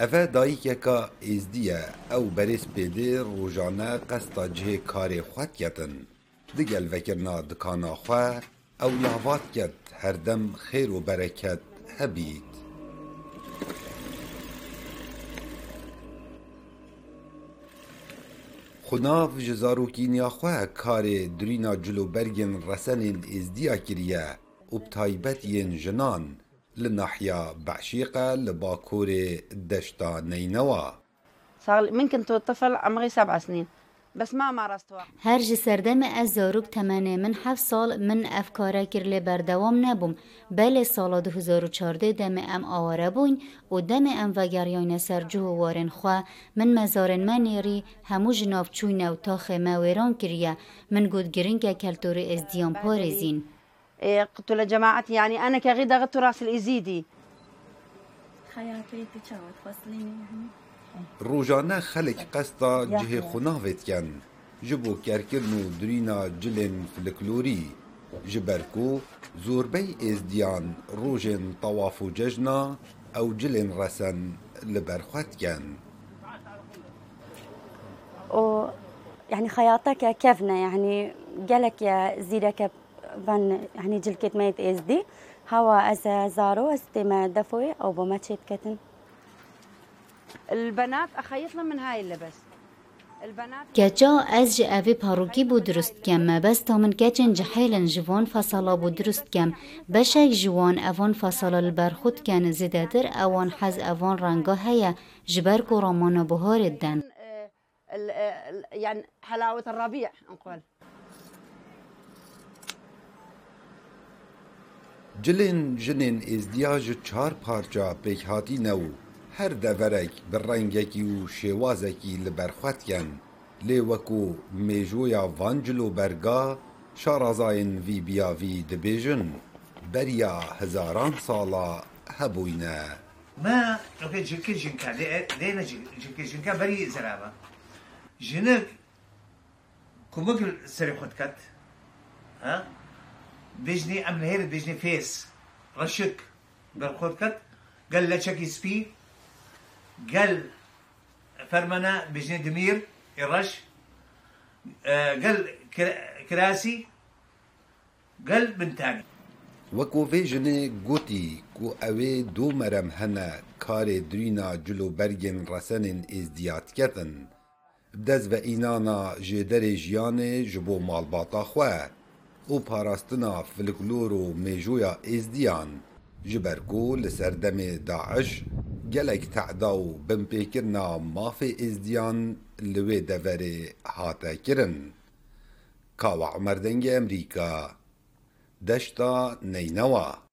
ئەە دایکێکە ئێزدیە ئەو بەرز پێدێ ڕۆژانە قەستا جهێ کارێ خواتکەتن digel vekirna dikana xwe ew lavat ket herdem xêr û bereket hebît Xunav ji zarokîniya xwe karê dirîna cilûbergên resenên êzdiya kiriye û bi taybet yên jinan Beşîqe li bakurê deşta Neynewa. صار من كنت طفل عمري سبع سنين. بس ما مارستها هر جی سردم از تمنه من هفت سال من افکاره کر لی بردوام نبوم. بله سال 2014 دم ام آواره بوین و دم ام وگریان سر جو وارن خواه من مزارن من نیری همو جناف چوین و تاخ مویران کریه. من گود گرنگ کلتور از دیان پارزین إيه، قلت له جماعتي يعني أنا كغدا غدت رأس الإزيدي. تشاو تفصليني يعني. روجانا خلق قصة جه خنافت كان. جبو كاركر نو درينا جلن فلكلوري جبركو زور بي ازديان روجن طواف ججنا أو جلن رسن لبرخات كان. أو يعني خياطك كيفنا يعني قالك يا زيدك بن يعني جلكت ميت إز دي. هوا أز زارو استما دفوي أو بما كتن. البنات أخيط لهم من هاي اللبس. البنات گجا أز جی اوی پاروکی بو درست کم مبس تا من گجن جحیلن جوان فصلا بو درست کم بشک جوان أوان فصلا البرخود کن زیده در أوان حز أوان رنگا هیا جبر کو بهار دن. يعني حلاوة الربيع نقول. Cilên jinên êzdiya ji çar parça pêkhatîne û her deverek bi rengekî û şêwazekî li ber xwe dikin lê wekû mêjoya van cilûberga şarazayên vî biyavî dibêjin beriya hezaran sala hebûyne. ما اوكي جنكي جنكا لينا جنكي جنكا بري زرابة جنك كومك سري خدكت ها بيجني ام نهير بيجني فيس رشك بالخدكت قال لا شكي سبي قال فرمنا بيجني دمير آه، قال كرا- كراسي قال بنتاني Wekû vê jinê gotî ku ew ê du merem hene karê dirîna cilûbergên resenên êzdiya diketin, bi dest ve înana jêderê jiyanê ji bo malbata xwe û parastina folklor û mêjoya êzdiyan ji ber ku li ser demê Daeş gelek te'da û binpêkirina mafê êzdiyan li wê deverê hate kirin. Kawa Umerdengê Emrîka Deşta Neynewa